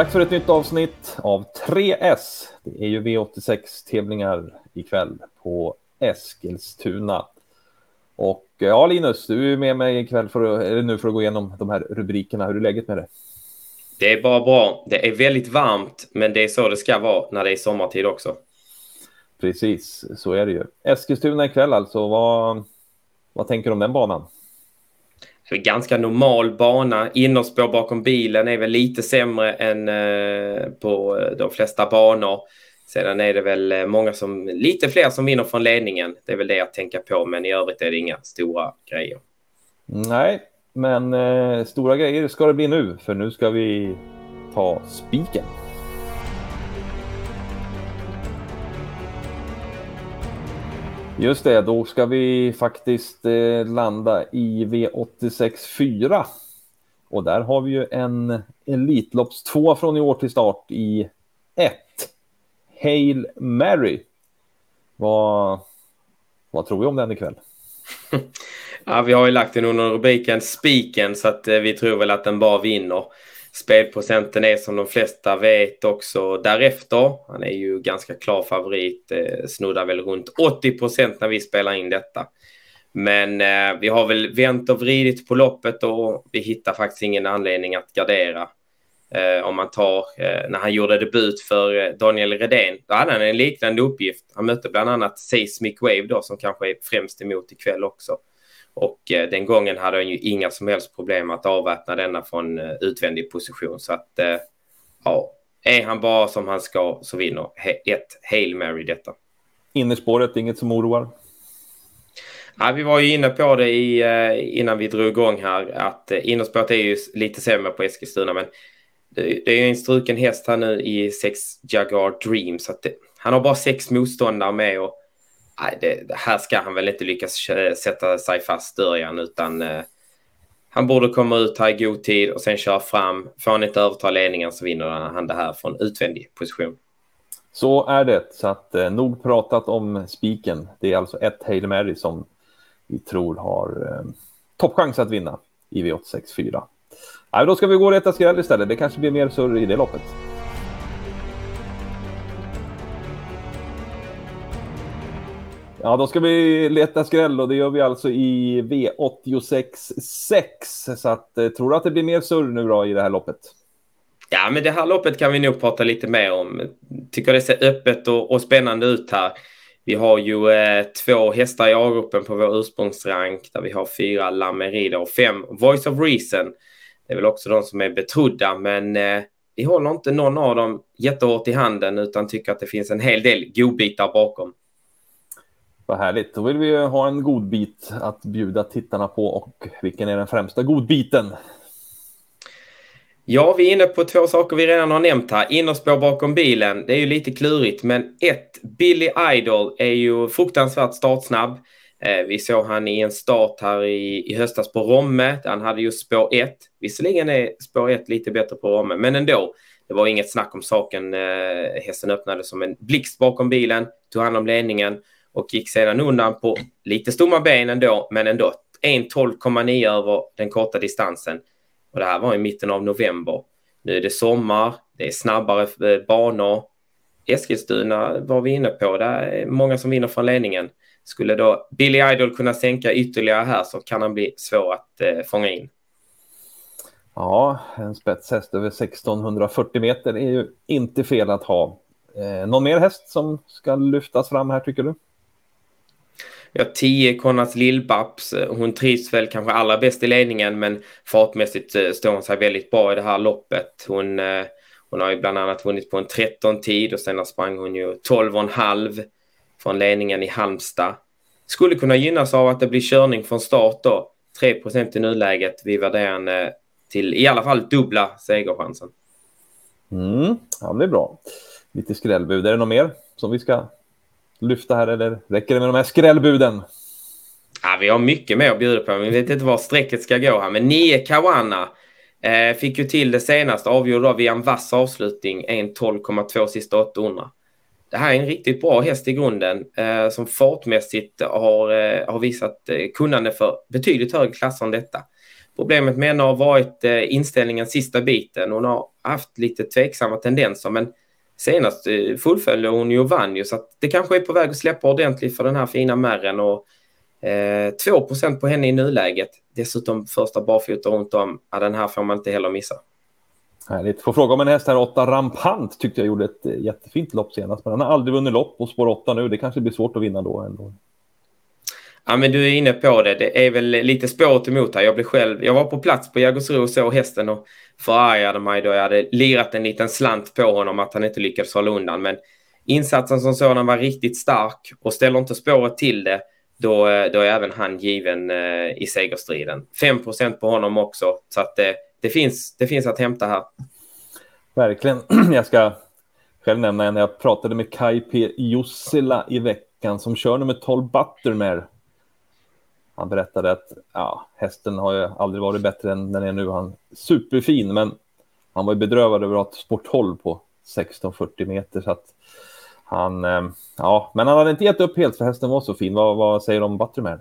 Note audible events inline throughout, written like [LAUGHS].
Dags för ett nytt avsnitt av 3S. Det är ju V86-tävlingar ikväll på Eskilstuna. Och ja, Linus, du är med mig ikväll för att, eller nu för att gå igenom de här rubrikerna. Hur är läget med det? Det är bara bra. Det är väldigt varmt, men det är så det ska vara när det är sommartid också. Precis, så är det ju. Eskilstuna ikväll alltså. Vad, vad tänker du om den banan? Ganska normal bana. Innerspår bakom bilen är väl lite sämre än eh, på eh, de flesta banor. Sedan är det väl eh, många som, lite fler som vinner från ledningen. Det är väl det att tänka på, men i övrigt är det inga stora grejer. Nej, men eh, stora grejer ska det bli nu, för nu ska vi ta spiken. Just det, då ska vi faktiskt eh, landa i V86 4. Och där har vi ju en Elitlopps 2 från i år till start i 1. Hail Mary. Vad, vad tror vi om den ikväll? [LAUGHS] ja, vi har ju lagt den under rubriken Spiken så att eh, vi tror väl att den bara vinner. Spelprocenten är som de flesta vet också därefter. Han är ju ganska klar favorit, eh, snuddar väl runt 80 procent när vi spelar in detta. Men eh, vi har väl vänt och vridit på loppet och vi hittar faktiskt ingen anledning att gardera. Eh, om man tar eh, när han gjorde debut för eh, Daniel Redén, då hade han en liknande uppgift. Han mötte bland annat Seismic Wave då som kanske är främst emot ikväll också. Och eh, den gången hade han ju inga som helst problem att avväpna denna från eh, utvändig position. Så att eh, ja, är han bara som han ska så vinner ett Hail Mary detta. Innerspåret, inget som oroar? Ja, vi var ju inne på det i, innan vi drog igång här att innerspåret är ju lite sämre på Eskilstuna men det, är ju en struken häst här nu i sex Jaguar Dream så att det, han har bara sex motståndare med och det, det, här ska han väl inte lyckas eh, sätta sig fast Dörjan utan eh, han borde komma ut här i god tid och sen köra fram. Får han inte överta ledningen så vinner han det här från utvändig position. Så är det, så att eh, nog pratat om spiken. Det är alltså ett Hail Mary som vi tror har eh, toppchans att vinna i V864. Då ska vi gå och leta skräll istället. Det kanske blir mer surr i det loppet. Ja, då ska vi leta skräll och det gör vi alltså i V86 6. Så att, eh, tror du att det blir mer surr nu då i det här loppet? Ja, men det här loppet kan vi nog prata lite mer om. Tycker det ser öppet och, och spännande ut här. Vi har ju eh, två hästar i A-gruppen på vår ursprungsrank där vi har fyra Lamerida och fem Voice of Reason. Det är väl också de som är betrodda, men eh, vi håller inte någon av dem jättehårt i handen utan tycker att det finns en hel del godbitar bakom. Vad härligt. Då vill vi ha en godbit att bjuda tittarna på och vilken är den främsta godbiten? Ja, vi är inne på två saker vi redan har nämnt här. Innerspår bakom bilen, det är ju lite klurigt, men ett, Billy Idol är ju fruktansvärt startsnabb. Eh, vi såg han i en start här i, i höstas på Romme, där han hade just spår 1. Visserligen är spår 1 lite bättre på Romme, men ändå. Det var inget snack om saken. Eh, hästen öppnade som en blixt bakom bilen, tog hand om ledningen och gick sedan undan på lite stumma ben ändå, men ändå 1.12,9 över den korta distansen. Och det här var i mitten av november. Nu är det sommar, det är snabbare eh, banor. Eskilstuna var vi inne på, det är många som vinner från ledningen. Skulle då Billy Idol kunna sänka ytterligare här så kan han bli svår att eh, fånga in. Ja, en spetshäst över 1640 meter är ju inte fel att ha. Eh, någon mer häst som ska lyftas fram här tycker du? Ja, 10 Konrads Lillbabs. Eh, hon trivs väl kanske allra bäst i ledningen men fartmässigt eh, står hon sig väldigt bra i det här loppet. Hon, eh, hon har ju bland annat vunnit på en 13-tid och sen sprang hon ju 12,5 från ledningen i Halmstad. Skulle kunna gynnas av att det blir körning från start då. 3 i nuläget. Vi värderar henne till i alla fall dubbla segerchansen. Mm, ja, det är bra. Lite skrällbud. Är det något mer som vi ska lyfta här eller räcker det med de här skrällbuden? Ja, vi har mycket mer att bjuda på, men vi vet inte var strecket ska gå här. Men 9 Kawana eh, fick ju till det senaste, avgjorde då via en vass avslutning, 1.12,2 sista 800. Det här är en riktigt bra häst i grunden eh, som fartmässigt har, eh, har visat eh, kunnande för betydligt högre klasser än detta. Problemet med henne har varit eh, inställningen sista biten. Hon har haft lite tveksamma tendenser men senast fullföljer fullföljde hon ju och vann ju så att det kanske är på väg att släppa ordentligt för den här fina märren och eh, 2 på henne i nuläget. Dessutom första barfota runt om. Ja, den här får man inte heller missa. Härligt. Får fråga om en häst här, 8 Rampant, tyckte jag gjorde ett eh, jättefint lopp senast. Men han har aldrig vunnit lopp och spår 8 nu. Det kanske blir svårt att vinna då ändå. Ja, men du är inne på det. Det är väl lite spåret emot här. Jag blev själv, jag var på plats på Jägersro och såg hästen och förargade mig då jag hade lirat en liten slant på honom att han inte lyckades hålla undan. Men insatsen som sådan var riktigt stark och ställer inte spåret till det, då, eh, då är även han given eh, i segerstriden. 5% på honom också, så att det, det, finns, det finns att hämta här. Verkligen. [CLEARS THROAT] Jag ska själv nämna en. Jag pratade med Kai P. Jussila i veckan som kör nummer 12 Buttermere han berättade att ja, hästen har ju aldrig varit bättre än den är nu. Han är superfin, men han var ju bedrövad över att ha ett 12 på 1640 meter. Så att han, eh, ja, men han hade inte gett upp helt för hästen var så fin. Vad, vad säger du om Buttermare?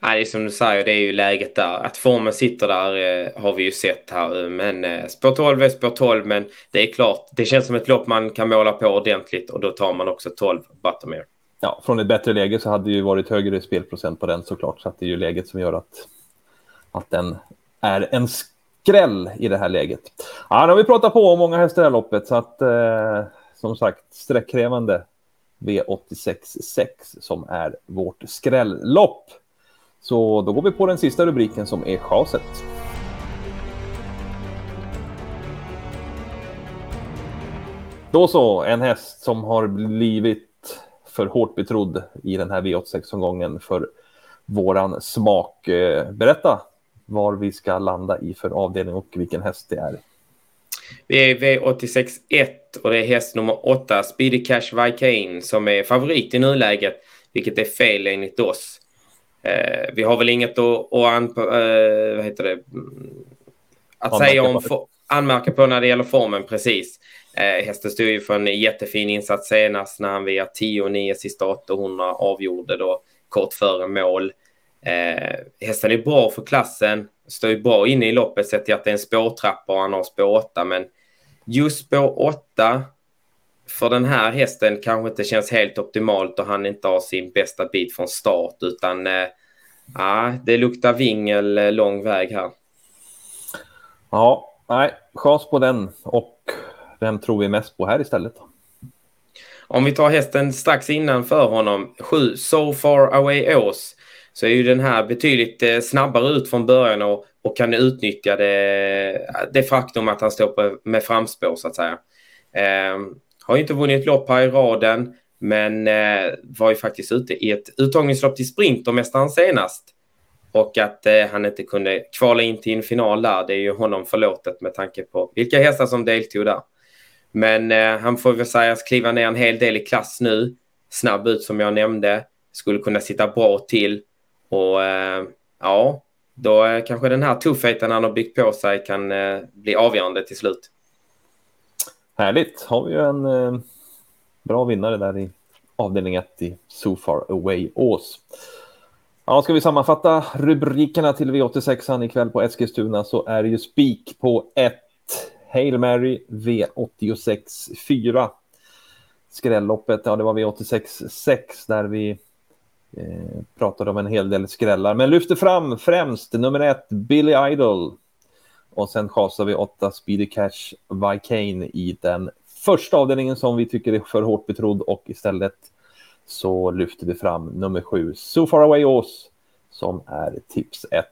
är som du säger, det är ju läget där. Att formen sitter där eh, har vi ju sett här. Men eh, spår 12 är spår 12, men det är klart, det känns som ett lopp man kan måla på ordentligt och då tar man också 12 Buttermere ja, från ett bättre läge så hade det ju varit högre spelprocent på den såklart. Så att det är ju läget som gör att, att den är en skräll i det här läget. Ja, nu har vi pratat på om många hästar i loppet så att eh, som sagt sträckkrävande V86.6 som är vårt skrällopp. Så då går vi på den sista rubriken som är chaset. Då så, en häst som har blivit för hårt betrodd i den här V86-omgången för våran smak. Eh, berätta var vi ska landa i för avdelning och vilken häst det är. Vi är V86 1 och det är häst nummer 8, Speedy Cash Vikane, som är favorit i nuläget, vilket är fel enligt oss. Eh, vi har väl inget att, att, eh, vad heter det? att anmärka säga om på anmärka på när det gäller formen, precis. Eh, hästen stod ju för en jättefin insats senast när han via 10-9 sista 800 avgjorde då kort före mål. Eh, hästen är bra för klassen, står ju bra inne i loppet sett till att det är en spårtrappa och han har spår 8 men just spår 8 för den här hästen kanske inte känns helt optimalt och han inte har sin bästa bit från start utan eh, det luktar vingel eh, lång väg här. Ja, nej, chans på den och vem tror vi mest på här istället? Om vi tar hästen strax innanför honom, 7 So Far Away Ås, så är ju den här betydligt eh, snabbare ut från början och, och kan utnyttja det, det faktum att han står på, med framspår så att säga. Eh, har inte vunnit lopp här i raden, men eh, var ju faktiskt ute i ett uttagningslopp till Sprintermästaren senast. Och att eh, han inte kunde kvala in till en final där, det är ju honom förlåtet med tanke på vilka hästar som deltog där. Men eh, han får väl sägas kliva ner en hel del i klass nu. Snabb ut som jag nämnde. Skulle kunna sitta bra till. Och eh, ja, då eh, kanske den här tuffheten han har byggt på sig kan eh, bli avgörande till slut. Härligt. Har vi ju en eh, bra vinnare där i avdelning 1 i So Far Away Ås. Ja, ska vi sammanfatta rubrikerna till V86 ikväll på Eskilstuna så är det ju spik på 1 Hail Mary V86 4. Skrälloppet, ja det var V86 6 där vi eh, pratade om en hel del skrällar. Men lyfter fram främst nummer ett Billy Idol. Och sen chasar vi åtta Speedy Cash Vicane i den första avdelningen som vi tycker är för hårt betrodd och istället så lyfter vi fram nummer sju So Far Away Ås som är tips 1